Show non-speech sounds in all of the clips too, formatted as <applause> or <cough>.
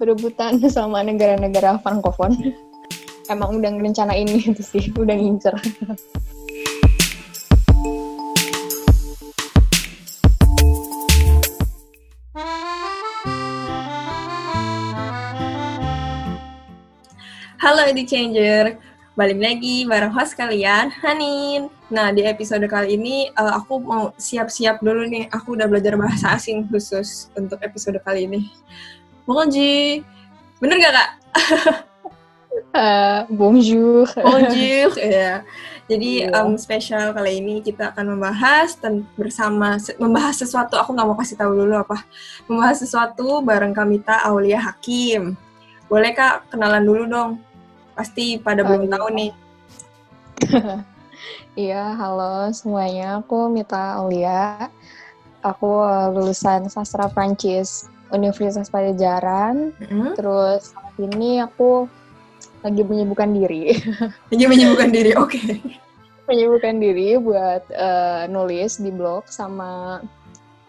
berebutan <laughs> sama negara-negara frankofon. Emang udah ngerencanain <laughs> itu sih, udah ngincer. Halo Edu Changer, balik lagi bareng host kalian, Hanin. Nah, di episode kali ini uh, aku mau siap-siap dulu nih. Aku udah belajar bahasa asing khusus untuk episode kali ini. Bonjour. Bener gak, Kak? Uh, <laughs> bonjour. Bonjour. ya. Jadi Iya. um, spesial kali ini kita akan membahas ten- bersama se- membahas sesuatu. Aku nggak mau kasih tahu dulu apa. Membahas sesuatu bareng Kamita Aulia Hakim. Boleh Kak kenalan dulu dong. Pasti pada belum Oh, iya. tahu nih. <laughs> Iya, halo semuanya. Aku Mita Aulia. Aku uh, lulusan sastra Prancis Universitas Pajajaran. Mm-mm. Terus saat ini aku lagi menyibukkan diri. <laughs> Lagi menyibukkan diri, oke. menyibukkan diri buat uh, nulis di blog sama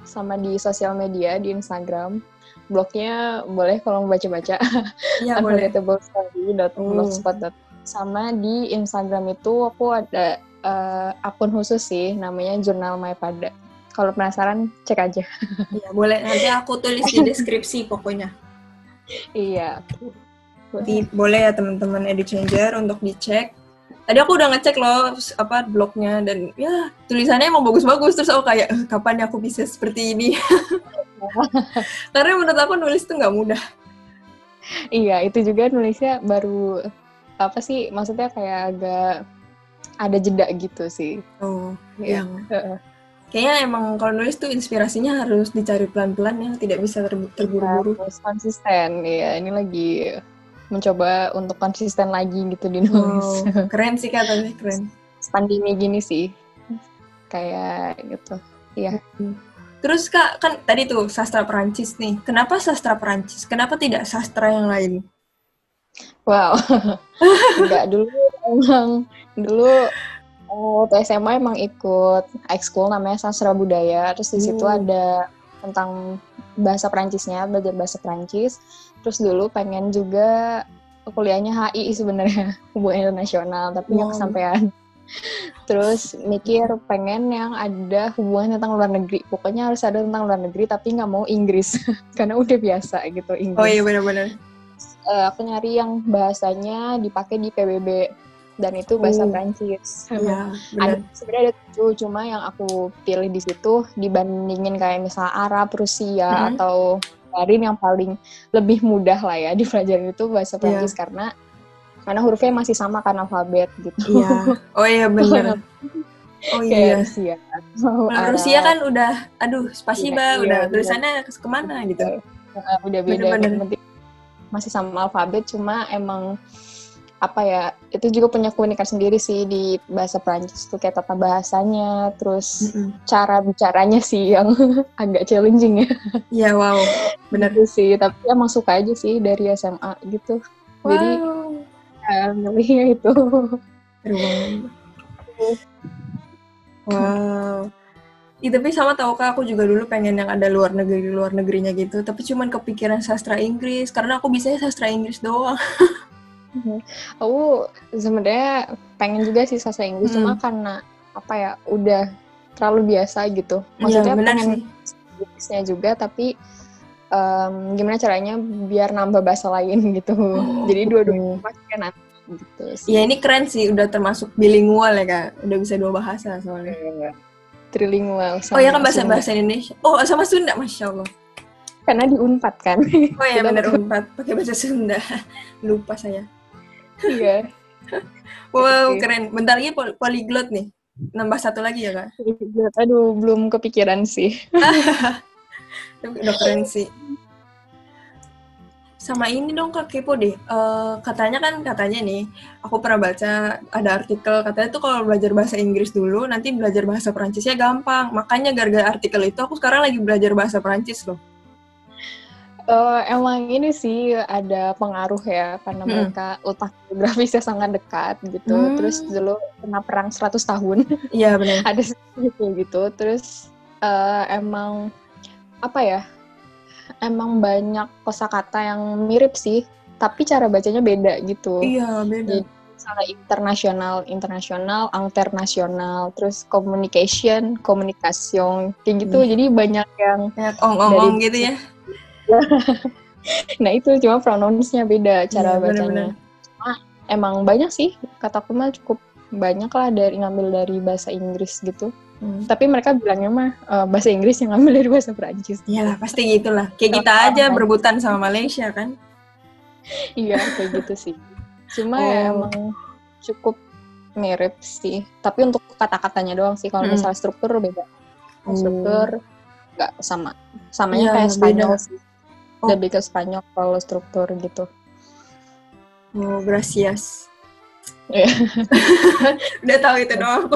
sama di sosial media di Instagram. Blognya boleh kalau mau baca-baca. Iya <laughs> boleh. sama di Instagram itu aku ada uh, akun khusus sih namanya Jurnal Maypada. Kalau penasaran cek aja. <laughs> Iya boleh. Nanti aku tulis di deskripsi pokoknya. iya. Nanti boleh ya teman-teman Edu Changer untuk dicek. Tadi aku udah ngecek loh apa blognya dan ya tulisannya emang bagus-bagus terus aku kayak "Eh, kapan ya aku bisa seperti ini. <laughs> Karena menurut aku nulis tuh nggak mudah. Iya, itu juga nulisnya baru apa sih? Maksudnya kayak agak ada jeda gitu sih. Oh, Iya. yang. Kayaknya emang kalau nulis tuh inspirasinya harus dicari pelan-pelan ya, tidak bisa ter- terburu-buru. Harus konsisten ya. Ini lagi mencoba untuk konsisten lagi gitu di nulis. Wow, keren sih katanya keren. Pandemi gini sih. Kayak gitu. Iya. Terus kak kan tadi tuh sastra Perancis nih. Kenapa sastra Perancis? Kenapa tidak sastra yang lain? Wow. <laughs> Enggak dulu emang dulu waktu SMA emang ikut ekskul namanya sastra budaya. Terus di situ Hmm. ada tentang bahasa Perancisnya, belajar bahasa Perancis. Terus dulu pengen juga kuliahnya HI sebenarnya, <laughs> hubungan internasional, tapi nggak Wow. kesampaian. <laughs> Terus mikir pengen yang ada hubungan tentang luar negeri. Pokoknya harus ada tentang luar negeri, tapi nggak mau Inggris. <laughs> Karena udah biasa gitu Inggris Oh iya benar-benar. eh, aku nyari yang bahasanya dipakai di PBB dan itu bahasa Oh. Prancis. Iya, Ada benar. sebenarnya ada tujuh, cuma yang aku pilih di situ dibandingin kayak misalnya Arab, Rusia Mhm. atau Mandarin yang paling lebih mudah lah ya dipelajarin itu bahasa Iya. Prancis karena karena hurufnya masih sama kan alfabet gitu. Iya. Oh iya benar. <laughs> Oh iya. Rusia. Arab, Rusia kan udah, aduh, spasiba, Iya, udah iya, tulisannya ke- ke mana gitu. eh, udah beda yang penting masih sama alfabet cuma emang apa ya itu juga punya keunikan sendiri sih di bahasa Prancis tuh kayak tata bahasanya terus Mm-mm. cara bicaranya sih yang <laughs> agak challenging ya Iya, wow. Benar. Gitu sih tapi emang suka aja sih dari SMA gitu jadi Wow. eh, milihnya itu. Wow. Ih, tapi sama tau kak, aku juga dulu pengen yang ada luar negeri luar negerinya gitu. Tapi cuman kepikiran sastra Inggris, karena aku bisanya sastra Inggris doang. <laughs> aku sebenarnya pengen juga sih sastra Inggris Hmm. cuma karena apa ya udah terlalu biasa gitu Iya, maksudnya benar pengen. Inggrisnya juga tapi em, gimana caranya biar nambah bahasa lain <laughs> gitu jadi dua-duanya pasti kan nanti gitu sih Iya, ini keren sih, udah termasuk bilingual ya kak. Udah bisa dua bahasa soalnya. trilingual Oh iya kan bahasa bahasa Indonesia. Oh sama Sunda, masya Allah. karena di Unpad kan Oh iya Kita benar unpad pakai bahasa Sunda. <laughs> Lupa saya. Iya <laughs> Wow Oke. keren. Bentar lagi pol- polyglot nih. Nambah satu lagi ya kak. aduh belum kepikiran sih Tapi <laughs> udah keren sih. Sama ini dong kak kepo deh. Eh, katanya kan katanya nih, aku pernah baca ada artikel katanya tuh kalau belajar bahasa Inggris dulu, nanti belajar bahasa Perancisnya gampang. Makanya gara-gara artikel itu aku sekarang lagi belajar bahasa Perancis loh. Eh, emang ini sih ada pengaruh ya karena Mm. mereka letak geografisnya sangat dekat gitu Hmm. terus dulu pernah perang 100 tahun Iya benar. <laughs> ada gitu gitu terus eh, emang apa ya emang banyak kosakata yang mirip sih, tapi cara bacanya beda gitu. Iya, beda. Jadi misalnya internasional, internasional, internasional, terus communication, communication, kayak gitu. Hmm. Jadi banyak yang Dari- gitu ya. <laughs> Nah itu cuma pronounce-nya beda cara Iya, bacanya. Cuma emang banyak sih kataku mah cukup banyak lah dari ngambil dari bahasa Inggris gitu. Hmm. Tapi mereka bilangnya mah eh, bahasa Inggris yang ngambil dari bahasa Perancis. Iyalah, pasti gitulah. Kayak kita Sama aja berebutan sama Malaysia kan. <laughs> iya kayak gitu sih. Cuma ya Oh. emang cukup mirip sih. Tapi untuk kata-katanya doang sih. Kalau Mm. misalnya struktur beda. Oh. Struktur nggak sama. Samanya Iya, kayak Spanyol beda. sih. Oh. Lebih ke Spanyol kalau struktur gitu. Oh, gracias. Iya. <laughs> Udah tahu itu doang.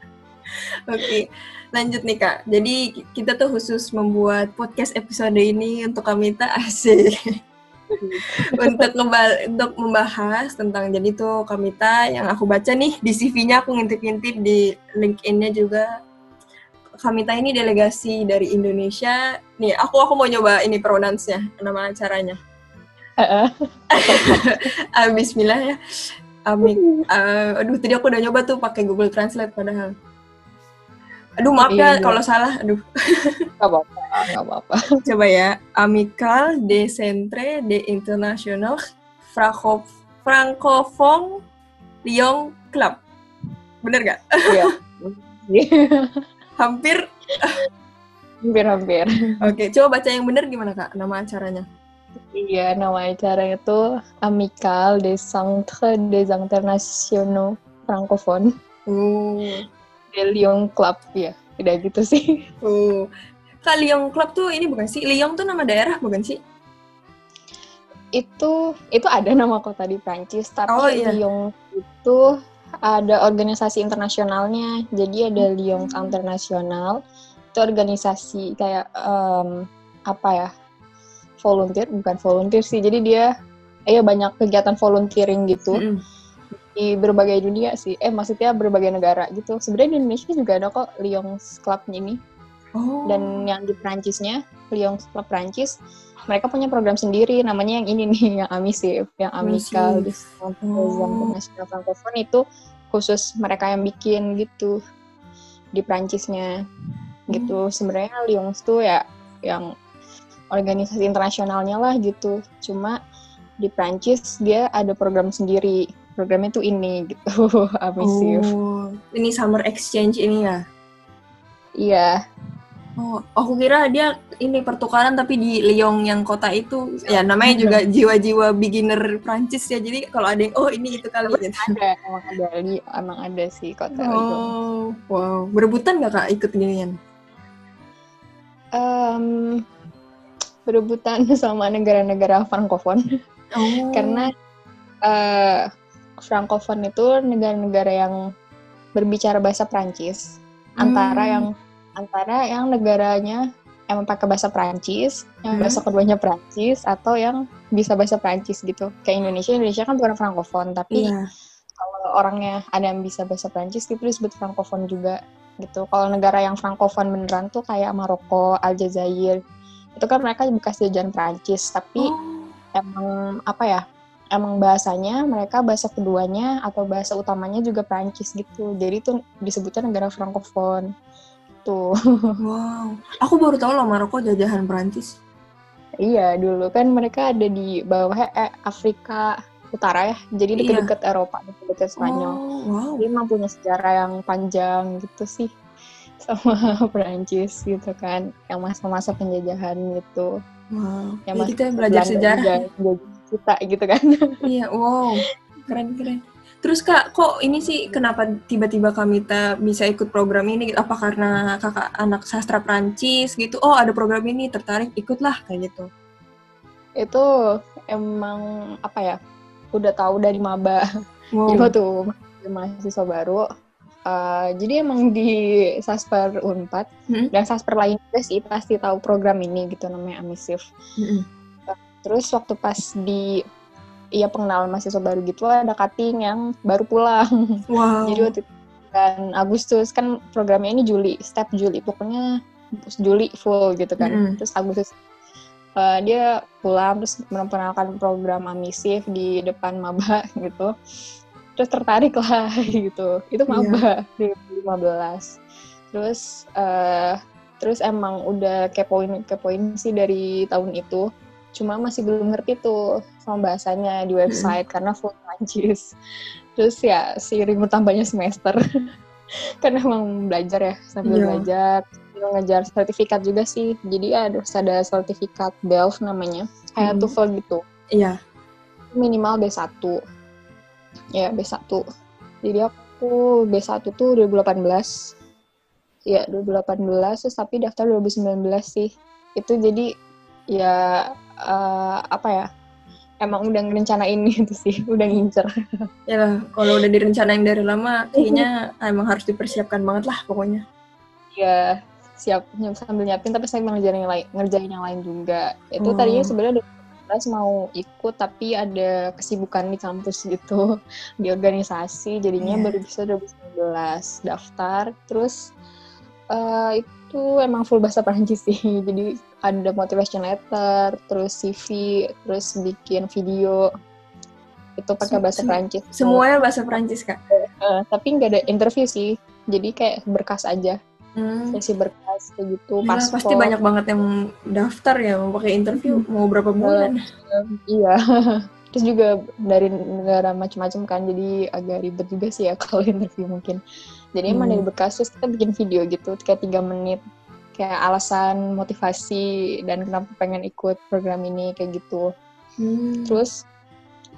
<laughs> Oke, lanjut nih Kak. Jadi kita tuh khusus membuat podcast episode ini untuk Kamita <laughs> asik. untuk untuk membahas tentang jadi tuh Kamita yang aku baca nih di CV-nya aku ngintip-ngintip di LinkedIn-nya juga Kamita ini delegasi dari Indonesia. Nih, aku aku mau nyoba ini pronounce-nya, nama acaranya. Heeh. <laughs> Ah, Bismillah ya. Amik, eh, aduh tadi aku udah nyoba tuh pakai Google Translate padahal. Aduh maaf ya Iya. kalau salah. Aduh, Gak apa-apa, gak apa-apa. coba ya. Amical de Centre de International Franco Francophone Lyon Club. Bener gak? Iya. <laughs> Hampir. Hampir-hampir. Oke, coba baca yang bener gimana kak? Nama acaranya. Iya, nama acaranya itu Amical des Centres des Internationaux Francophones Oh, de Lyon Club ya. Udah gitu sih. oh. Kak Lyon Club tuh ini bukan sih? Lyon tuh nama daerah bukan sih? Itu itu ada nama kota di Prancis, tapi Oh, iya. Lyon itu ada organisasi internasionalnya. Jadi ada Lyon International. Itu organisasi kayak em, apa ya? Volunteer, bukan volunteer sih. Jadi dia ya banyak kegiatan volunteering gitu. Mm-mm. di berbagai dunia sih. Eh maksudnya berbagai negara gitu. Sebenarnya di Indonesia juga ada kok Lions Club ini. Oh. Dan yang di Prancisnya, Lions Club Prancis, mereka punya program sendiri namanya yang ini nih, yang Amisif, yang Amical di Oh. International Francophone itu khusus mereka yang bikin gitu di Prancisnya gitu. Sebenarnya Lions tuh ya yang organisasi internasionalnya lah gitu. Cuma di Prancis dia ada program sendiri. Programnya tuh ini gitu, <laughs> Amisif. Oh, ini summer exchange ini ya? Iya, Oh, aku kira dia ini pertukaran tapi di Lyon yang kota itu. Ya namanya juga jiwa-jiwa beginner Prancis ya. Jadi kalau ada yang oh ini itu kali gitu. ada emang ada li- emang ada sih kota Lyon. Oh, wow. Berebutan gak kak ikut ginian? Em, berebutan <laughs> sama negara-negara Frankofon Oh. karena eh Frankofon itu negara-negara yang berbicara bahasa Prancis antara Hmm. yang antara yang negaranya emang pakai bahasa Prancis, yang Hmm. bahasa keduanya Prancis atau yang bisa bahasa Prancis gitu. Kayak Indonesia, Indonesia kan bukan Frankofon, tapi Iya. kalau orangnya ada yang bisa bahasa Prancis itu disebut Frankofon juga gitu. Kalau negara yang Frankofon beneran tuh kayak Maroko, Aljazair, itu kan mereka bekas jajahan Prancis, tapi Oh. emang apa ya? Emang bahasanya mereka bahasa keduanya atau bahasa utamanya juga Prancis gitu. Jadi itu disebutnya negara Frankofon. Tuh. <laughs> Wow. Aku baru tahu loh Maroko jajahan Prancis. iya, dulu kan mereka ada di bawah eh, Afrika Utara ya. Jadi Iya. deket-deket Eropa, deket-deket Spanyol. Oh, wow. Dia emang punya sejarah yang panjang gitu sih <laughs> sama Perancis gitu kan, yang masa-masa penjajahan gitu. Wow. Yang Ya, kita belajar sejarah. juga kita gitu kan. Iya, wow. <laughs> Keren, keren. Terus Kak, kok ini sih kenapa tiba-tiba Kamita bisa ikut program ini? Apa karena kakak anak sastra Prancis gitu? Oh, ada program ini, tertarik, ikutlah kayak gitu. Itu emang apa ya? Udah tahu dari maba. Wow. Jadi waktu mahasiswa baru. eh, jadi emang di Sasper Unpad Hmm. dan Sasper lain juga sih pasti tahu program ini gitu namanya Amisif. Mm-mm. Terus waktu pas di iya pengenalan mahasiswa baru gitu ada cutting yang baru pulang. <laughs> Wow. Jadi waktu itu kan Agustus kan programnya ini Juli, step Juli pokoknya Juli full gitu kan. Mm-mm. Terus Agustus uh, dia pulang terus memperkenalkan program amisif di depan maba <laughs> gitu terus tertarik lah <laughs> gitu itu iya. maba yeah. 2015 terus uh, terus emang udah kepoin kepoin sih dari tahun itu cuma masih belum ngerti tuh sama bahasanya di website <laughs> karena full Prancis terus ya seiring bertambahnya semester. <laughs> Karena emang belajar ya sambil yeah. belajar. Ngejar sertifikat juga sih. Jadi ada ada sertifikat BELF namanya. Kayak hmm. TOEFL gitu. Iya. Yeah. minimal B1 ya B1 jadi aku B1 tuh 2018 ya 2018 terus tapi daftar 2019 sih. Itu jadi ya uh, apa ya emang udah ngerencanain <laughs> gitu sih udah ngincer ya lah kalau udah direncanain dari lama kayaknya emang harus dipersiapkan banget lah pokoknya ya siap sambil nyiapin tapi saya ngerjain yang lain ngerjain yang lain juga itu oh. tadinya sebenarnya udah mau ikut tapi ada kesibukan di kampus gitu <laughs> di organisasi jadinya yeah. baru bisa 2019 daftar terus uh, itu emang full bahasa Prancis sih. <laughs> Jadi ada motivation letter, terus CV, terus bikin video. Itu pakai bahasa Sem Prancis. Semuanya bahasa Prancis, Kak? Uh, tapi nggak ada interview sih. Jadi kayak berkas aja. Hmm. Sesi berkas kayak gitu. Ya, pasti banyak banget yang daftar ya mau pakai interview hmm. mau berapa bulan. Uh, iya. <laughs> terus juga dari negara macam-macam kan jadi agak ribet juga sih ya <laughs> kalau interview mungkin jadi hmm. emang dari bekas terus kita bikin video gitu kayak tiga menit kayak alasan motivasi dan kenapa pengen ikut program ini kayak gitu hmm. terus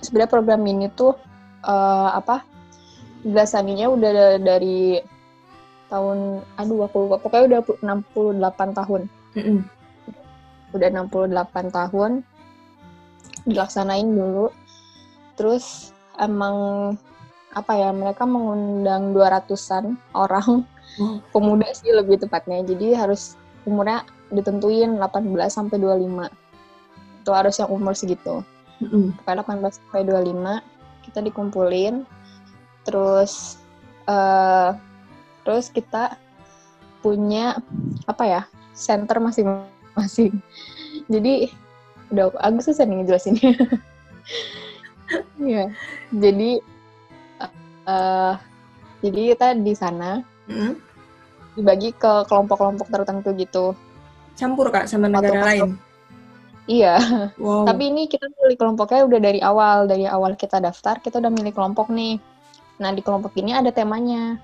sebenarnya program ini tuh uh, apa biasanya udah dari tahun aduh aku lupa pokoknya udah 68 tahun mm -hmm. udah 68 tahun dilaksanain dulu. Terus emang apa ya mereka mengundang 200-an orang. Hmm. pemuda sih lebih tepatnya. Jadi harus umurnya ditentuin 18 sampai 25 itu harus yang umur segitu. Hmm. 18 sampai 25 kita dikumpulin. Terus uh, terus kita punya apa ya center masing-masing. Jadi udah Agus susah nih ngejelasinnya <laughs> ya jadi uh, jadi kita di sana hmm? dibagi ke kelompok-kelompok tertentu gitu. Campur kak sama negara lain. Iya. Wow. Tapi ini kita milih kelompoknya udah dari awal, dari awal kita daftar kita udah milih kelompok nih. Nah di kelompok ini ada temanya.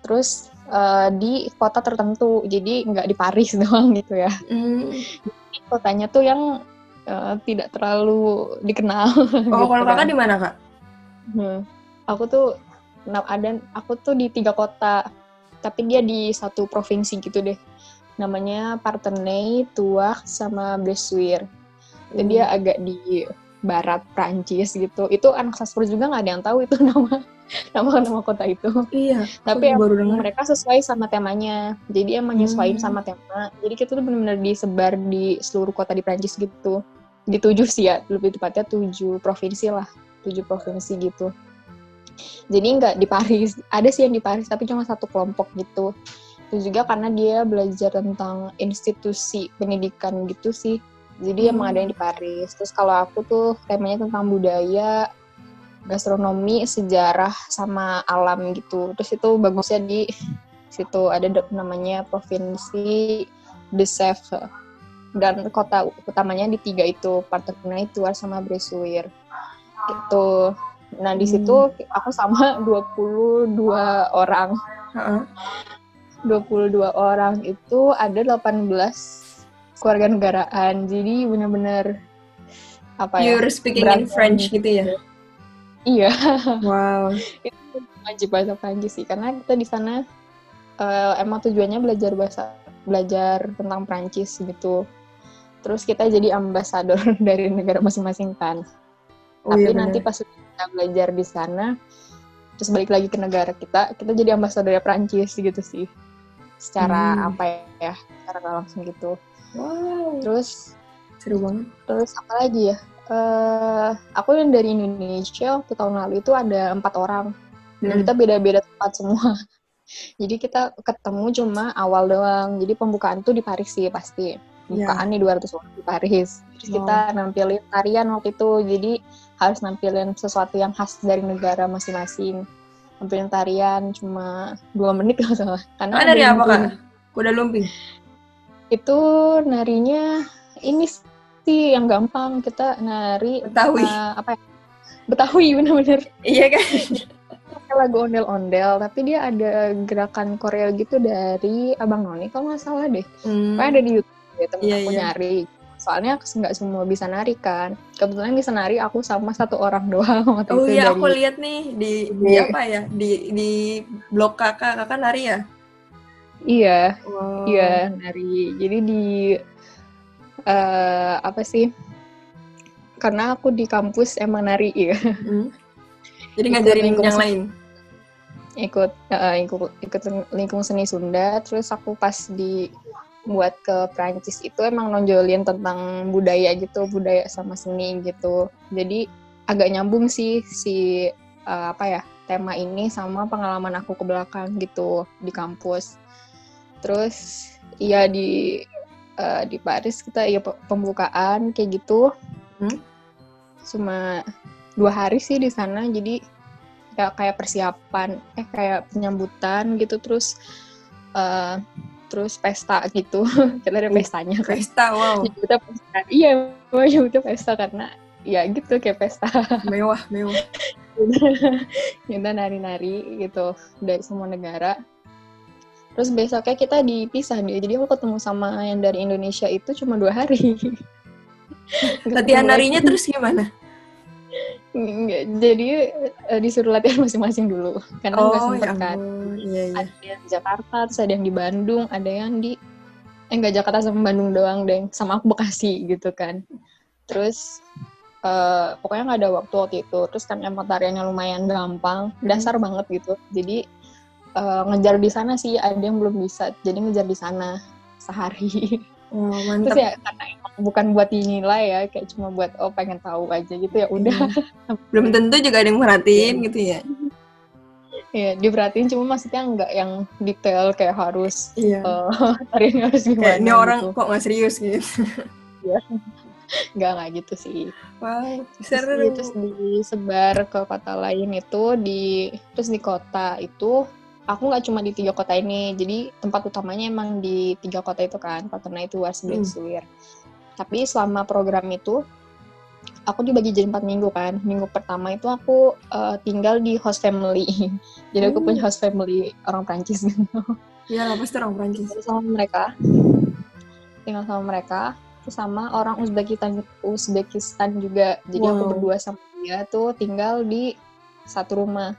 Terus uh, di kota tertentu, jadi nggak di Paris <laughs> doang gitu ya. Mm. Kotanya tuh yang uh, tidak terlalu dikenal. Oh, <laughs> gitu kalau kakak kan. di mana kak? Hmm. Aku tuh ada aku tuh di tiga kota tapi dia di satu provinsi gitu deh namanya Partenay, Tuah, sama. Jadi hmm. dia agak di barat Prancis gitu. Itu anak Sasper juga nggak ada yang tahu itu <laughs> nama nama nama kota itu. Iya. Tapi baru mereka sesuai sama temanya. Jadi emang nyesuaiin hmm. sama tema. Jadi kita tuh benar-benar disebar di seluruh kota di Prancis gitu. Di tujuh sih ya, lebih tepatnya tujuh provinsi lah, tujuh provinsi gitu. Jadi nggak di Paris ada sih yang di Paris tapi cuma satu kelompok gitu. Itu juga karena dia belajar tentang institusi pendidikan gitu sih. Jadi hmm. emang ada yang di Paris. Terus kalau aku tuh temanya tentang budaya gastronomi sejarah sama alam gitu. Terus itu bagusnya di situ ada namanya provinsi de Sèvres dan kota utamanya di tiga itu Parthenay, itu sama Bressuire gitu Nah, di situ hmm. aku sama <laughs> 22 orang. Uh-uh. 22 orang itu ada 18 keluarga negaraan. Jadi benar-benar apa ya? You're speaking in French gitu ya? Iya. <laughs> Wow. itu wajib bahasa Prancis sih karena kita di sana uh, emang tujuannya belajar bahasa belajar tentang Prancis gitu. Terus kita jadi ambasador <laughs> dari negara masing-masing kan. Oh, Tapi iya nanti pas kita belajar di sana terus balik lagi ke negara kita kita jadi ambasador Prancis gitu sih. Secara hmm. apa ya secara langsung gitu. Wow. Terus seru banget. terus apa lagi ya? Uh, aku yang dari Indonesia waktu tahun lalu itu ada empat orang. Dan hmm. kita beda-beda tempat semua. <laughs> Jadi kita ketemu cuma awal doang. Jadi pembukaan tuh di Paris sih pasti bukaan nih 200 orang di Paris. Terus kita nampilin tarian waktu itu, jadi harus nampilin sesuatu yang khas dari negara masing-masing. Nampilin tarian cuma dua menit <laughs> kalau salah. Karena Ah, ada dari apa kak? Kuda lumping. Itu narinya ini sih yang gampang kita nari Betawi. eh, apa ya? Betawi <laughs> bener-bener Iya kan? Lagu ondel-ondel tapi dia ada gerakan koreo gitu dari Abang Noni kalau nggak salah deh. Hmm. Kayak ada di YouTube ya temen Iya, aku iya. nyari. Soalnya nggak semua bisa nari kan. Kebetulan bisa nari aku sama satu orang <laughs> doang waktu Oh itu iya, dari aku lihat nih di di Iya. apa ya? Di di blog kakak, kakak nari ya? Iya, Wow. iya nari. Jadi di eh apa sih? Karena aku di kampus emang nari ya. Hmm. Jadi ngajarin yang seni. lain. ikut eh, ikut ikut lingkung seni Sunda terus aku pas di buat ke Prancis itu emang nonjolin tentang budaya gitu budaya sama seni gitu. Jadi agak nyambung sih si eh, apa ya tema ini sama pengalaman aku ke belakang gitu di kampus. Terus iya di eh, di Paris kita ya pe- pembukaan kayak gitu. Hmm? cuma dua hari sih di sana jadi kayak kayak persiapan eh kayak penyambutan gitu. Terus eh terus pesta gitu. <laughs> Kita ada pestanya kan. Pesta, wow. kita pesta. Iya kita pesta karena ya gitu kayak pesta. <laughs> Mewah, mewah. kita nari-nari gitu dari semua negara. Terus besoknya kita dipisah nih jadi aku ketemu sama yang dari Indonesia itu cuma dua hari. <laughs> Latihan narinya terus gimana? Jadi eh, disuruh latihan <laughs> masing-masing dulu. Karena nggak Oh, sempet ya kan. Iya, iya. ada yang di Jakarta terus ada yang di Bandung ada yang di eh nggak Jakarta sama Bandung doang deh. Sama aku Bekasi gitu kan. Terus eh, pokoknya nggak ada waktu waktu itu. Terus kan emang tariannya lumayan gampang Hmm. dasar banget gitu. Jadi eh, ngejar di sana sih ada yang belum bisa. Jadi ngejar di sana sehari <laughs> Terus mantap. ya karena emang bukan buat dinilai ya kayak cuma buat oh pengen tahu aja gitu ya udah <laughs> Belum tentu juga ada yang merhatiin gitu ya. ya diperhatiin cuma maksudnya nggak yang detail kayak harus Iya. eh tariannya <laughs> harus gimana Kayak ini orang gitu. kok nggak serius gitu. <laughs> nggak nggak gitu sih Wow, terus, seru. di- terus disebar ke kota lain itu di terus di kota itu aku nggak cuma di tiga kota ini jadi tempat utamanya emang di tiga kota itu kan kota itu Hmm. Suwir tapi selama program itu aku dibagi jadi empat minggu kan minggu pertama itu aku eh, tinggal di host family <laughs> jadi aku Hmm. punya host family orang Prancis gitu <laughs> Iya lah, pasti orang Prancis. tinggal sama mereka tinggal sama mereka terus sama orang Uzbekistan Uzbekistan juga jadi aku Wow. berdua sama dia tuh tinggal di satu rumah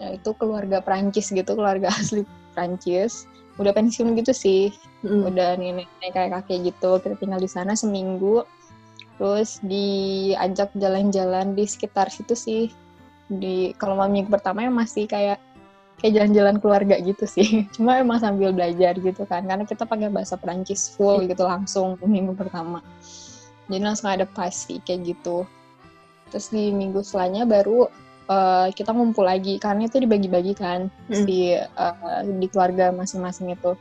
itu keluarga Prancis gitu keluarga <laughs> asli Prancis. Udah pensiun gitu sih. Mm. udah nenek kayak kakek gitu kita tinggal di sana seminggu. Terus diajak jalan-jalan di sekitar situ sih. Di kalau malam minggu pertama ya masih kayak kayak jalan-jalan keluarga gitu sih. <laughs> Cuma emang sambil belajar gitu kan karena kita pakai bahasa Perancis full gitu langsung minggu pertama. Jadi langsung adaptasi kayak gitu. Terus di minggu selanjutnya baru eh, kita ngumpul lagi. Karena itu dibagi-bagi kan Hmm. di eh, di keluarga masing-masing itu.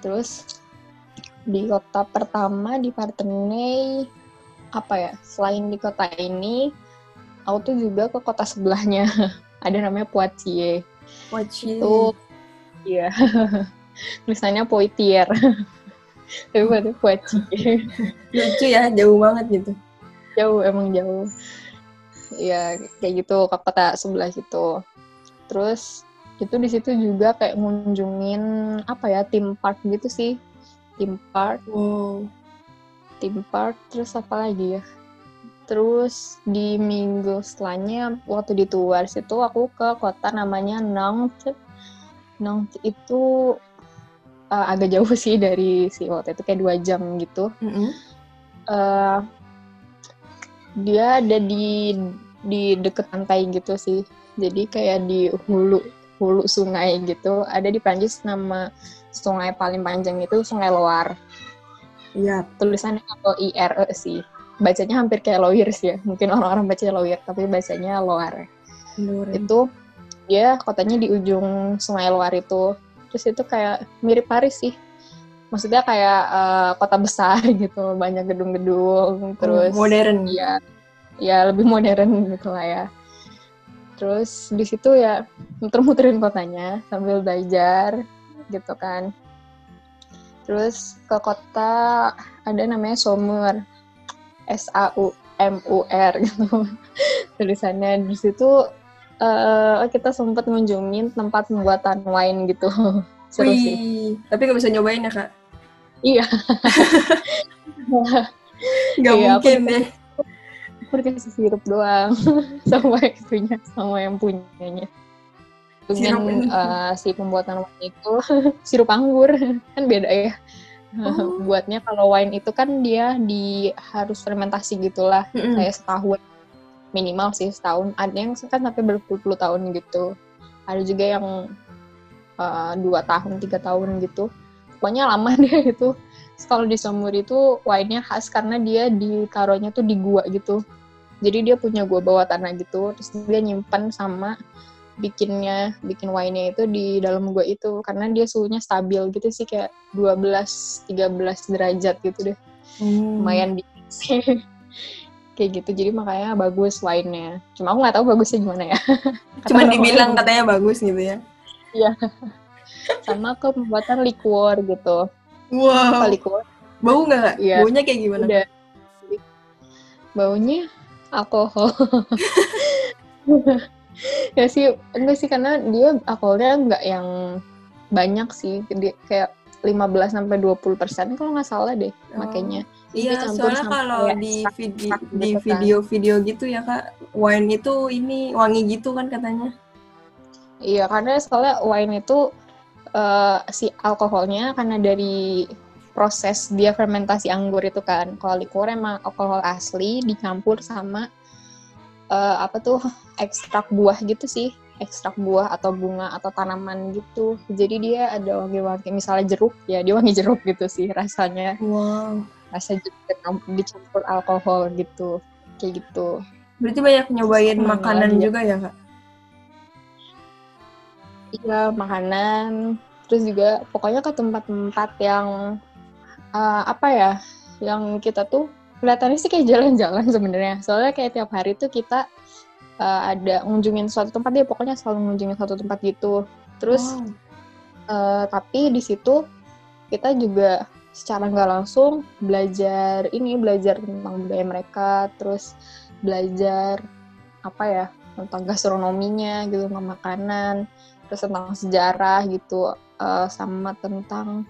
Terus di kota pertama di Partenay apa ya selain di kota ini aku tuh juga ke kota sebelahnya. <laughs> Ada namanya Poitiers. Watching. itu iya. <laughs> Tulisannya Poitiers. <laughs> Tapi berarti Poitiers. Lucu ya, jauh banget gitu. jauh emang jauh ya kayak gitu ke kota sebelah gitu terus itu di situ juga kayak ngunjungin apa ya tim park gitu sih. Tim park. Wow. tim park terus apa lagi ya? Terus di minggu setelahnya waktu di Tours itu aku ke kota namanya Nantes Nantes itu eh, agak jauh <laughs> sih dari si waktu itu kayak dua jam gitu. Mm-mm. eh dia ada di di deket pantai gitu sih. Jadi kayak di hulu hulu sungai gitu. Ada di Prancis nama sungai paling panjang itu Sungai Loire. Iya. Tulisannya L I R E sih. Bacanya hampir kayak Loire sih ya. Mungkin orang-orang baca Loire tapi bacanya. Luar. Itu dia kotanya di ujung Sungai Loire itu. Terus itu kayak mirip Paris sih. Maksudnya kayak uh, kota besar <laughs> gitu banyak gedung-gedung terus oh, modern. ya ya lebih modern gitu lah ya. Terus di situ ya muter-muterin kotanya sambil belajar gitu kan. Terus ke kota ada namanya Somur S A U M U R <laughs> gitu. Tulisannya di situ uh, kita sempat mengunjungi tempat pembuatan wine gitu. <laughs> Seru Wih, sih tapi nggak bisa nyobain ya kak iya. <laughs> Nggak iya, mungkin deh. aku dikasih sirup doang. <laughs> Sama itunya sama yang punyanya. Dengan uh, si pembuatan wine itu. <laughs> Sirup anggur kan beda ya. Oh. buatnya kalau wine itu kan dia di harus fermentasi gitulah mm-hmm. kayak setahun. Minimal sih setahun. Ada yang kan sampai berpuluh-puluh tahun gitu. Ada juga yang uh, dua tahun tiga tahun gitu pokoknya lama <laughs> deh itu. Kalau di Somur itu wine-nya khas karena dia ditaruhnya tuh di gua gitu. Jadi dia punya gua bawah tanah gitu terus dia nyimpan sama bikinnya bikin wine-nya itu di dalam gua itu. Karena dia suhunya stabil gitu sih kayak 12 13 derajat gitu deh. Hmm. lumayan dingin <laughs> sih kayak gitu. Jadi makanya bagus wine-nya. Cuma aku nggak tahu bagusnya gimana ya. <laughs> Cuma dibilang katanya bagus gitu ya. Iya sama ke pembuatan liquor gitu. Wow. Liquor bau nggak? Ya. baunya kayak gimana? Udah. baunya alkohol. <laughs> Ya sih enggak sih karena dia alkoholnya enggak yang banyak sih. Dia kayak 15 sampai 20 persen kalau nggak salah deh oh. makanya iya soalnya kalau di video gitu di kan. video-video gitu ya kak wine itu ini wangi gitu kan katanya? Iya karena soalnya wine itu uh, si alkoholnya karena dari proses dia fermentasi anggur itu kan. Kalau liquor emang alkohol asli dicampur sama uh, apa tuh ekstrak buah gitu sih. Ekstrak buah atau bunga atau tanaman gitu. Jadi dia ada wangi-wangi misalnya jeruk ya dia wangi jeruk gitu sih rasanya. Wow. Rasa jeruk dicampur alkohol gitu. Kayak gitu. Berarti banyak nyobain Terus makanan juga ya kak iya makanan terus juga pokoknya ke tempat-tempat yang uh, apa ya yang kita tuh kelihatannya sih kayak jalan-jalan <laughs> sebenarnya. Soalnya kayak tiap hari tuh kita uh, ada ngunjungin suatu tempat dia pokoknya selalu ngunjungin suatu tempat gitu. Terus wow. uh, tapi di situ kita juga secara nggak langsung belajar ini belajar tentang budaya mereka, terus belajar apa ya tentang gastronominya gitu, tentang makanan, terus tentang sejarah gitu, uh, sama tentang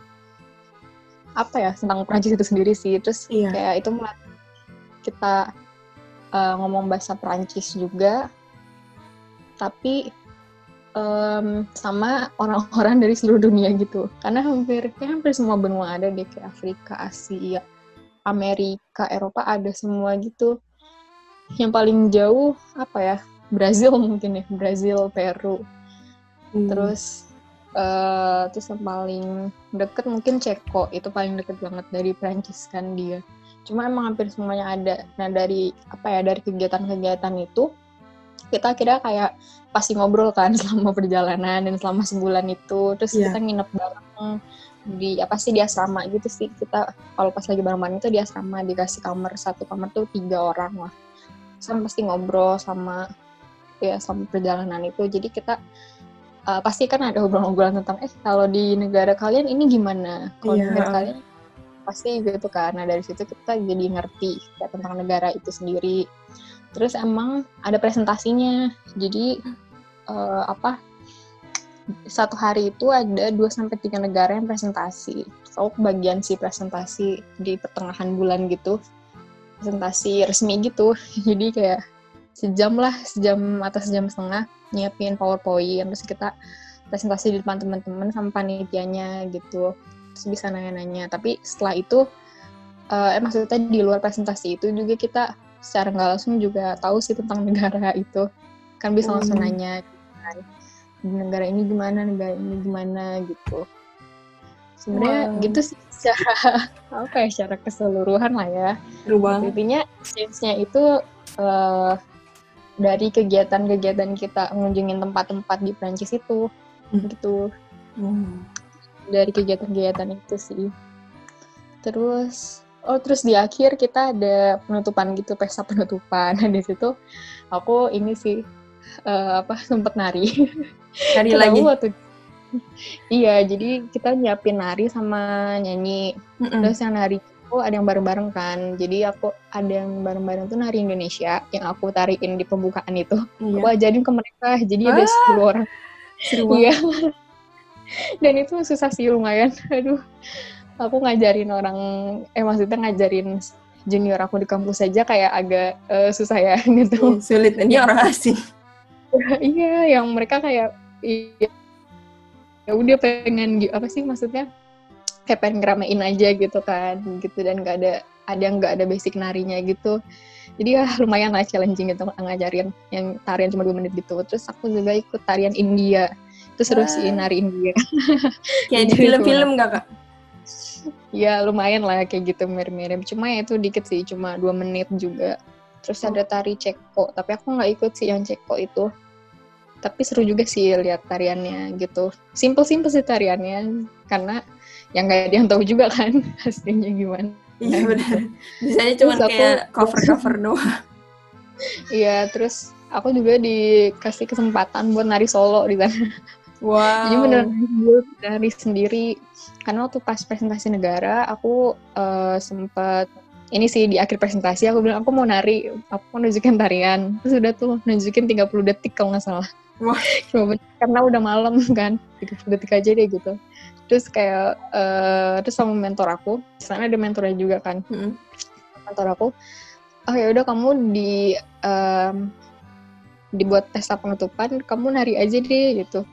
apa ya tentang Prancis itu sendiri sih. Terus iya. kayak itu kita uh, ngomong bahasa Prancis juga tapi um, sama orang-orang dari seluruh dunia gitu. Karena hampir kayak hampir semua benua ada deh kayak Afrika Asia Amerika Eropa ada semua gitu. Yang paling jauh apa ya Brazil mungkin ya Brazil Peru hmm. terus Uh, terus yang paling deket mungkin Ceko. Itu paling deket banget dari Prancis kan dia. Cuma emang hampir semuanya ada. Nah dari apa ya dari kegiatan-kegiatan itu kita kira kayak pasti ngobrol kan <laughs> selama perjalanan dan selama sebulan itu. Terus yeah. kita nginep bareng di apa sih di asrama gitu sih. Kita kalau pas lagi bareng-bareng itu di asrama dikasih kamar. Satu kamar tuh tiga orang lah. Sama pasti ngobrol sama ya sama perjalanan itu. Jadi kita uh, pasti kan ada obrolan-obrolan tentang eh kalau di negara kalian ini gimana kalau yeah. negara kalian pasti gitu kan nah dari situ kita jadi ngerti ya, tentang negara itu sendiri terus emang ada presentasinya jadi uh, apa satu hari itu ada 2 sampai tiga negara yang presentasi. So bagian si presentasi di pertengahan bulan gitu. Presentasi resmi gitu. <laughs> Jadi kayak sejam lah, sejam atau sejam setengah nyiapin PowerPoint terus kita presentasi di depan teman-teman sama panitianya gitu. Terus bisa nanya-nanya. Tapi setelah itu uh, eh maksudnya di luar presentasi itu juga kita secara nggak langsung juga tahu sih tentang <laughs> negara itu. Kan bisa langsung hmm. nanya kan di negara ini gimana negara ini gimana gitu. Sebenarnya wow. gitu sih secara <laughs> apa ya secara keseluruhan lah ya. Intinya change-nya itu uh, dari kegiatan-kegiatan kita mengunjungi tempat-tempat di Prancis itu hmm. gitu. Hmm. dari kegiatan-kegiatan itu sih. Terus oh terus di akhir kita ada penutupan gitu pesta penutupan. Nah <laughs> di situ aku ini sih uh, apa sempet nari. Nari lagi? waktu iya jadi kita nyiapin nari sama nyanyi. Mm -mm. terus yang nari itu ada yang bareng-bareng kan. Jadi aku ada yang bareng-bareng tuh nari Indonesia yang aku tarikin di pembukaan itu. Iya. aku ajarin ke mereka jadi ah, ada 10 orang iya. <laughs> dan itu susah sih lumayan. <laughs> Aduh. Aku ngajarin orang eh maksudnya ngajarin junior aku di kampus saja kayak agak uh, susah ya <laughs> gitu. Iya, sulit. Ini orang asing. Iya yang mereka kayak iya. Ya udah pengen apa sih maksudnya kayak pengen ngeramein aja gitu kan gitu. Dan nggak ada ada nggak ada basic narinya gitu. Jadi ya lumayan lah challenging gitu ngajarin yang tarian cuma dua menit gitu. Terus aku juga ikut tarian India. Itu seru sih nari India. <laughs> Kayak di film-film gak kak? Ya lumayan lah kayak gitu mirip-mirip. Cuma ya itu dikit sih cuma dua menit juga. Terus ada tari ceko. Tapi aku nggak ikut sih yang ceko itu tapi seru juga sih lihat tariannya gitu. Simple-simple sih tariannya karena yang nggak ada yang tahu juga kan <laughs> hasilnya gimana. Iya benar. Biasanya cuma kayak <laughs> cover-cover doang. Iya terus aku juga dikasih kesempatan buat nari solo di sana. Wow. Jadi bener nari sendiri. Karena waktu pas presentasi negara aku uh, sempet ini sih di akhir presentasi aku bilang aku mau nari aku mau nunjukin tarian. Terus udah tuh nunjukin 30 detik kalau nggak salah Wah. karena udah malam <laughs> kan 30 detik aja deh gitu terus kayak uh, terus sama mentor aku sana ada mentornya juga kan hmm. mentor aku oh ya udah kamu di um, dibuat tes penutupan kamu nari aja deh gitu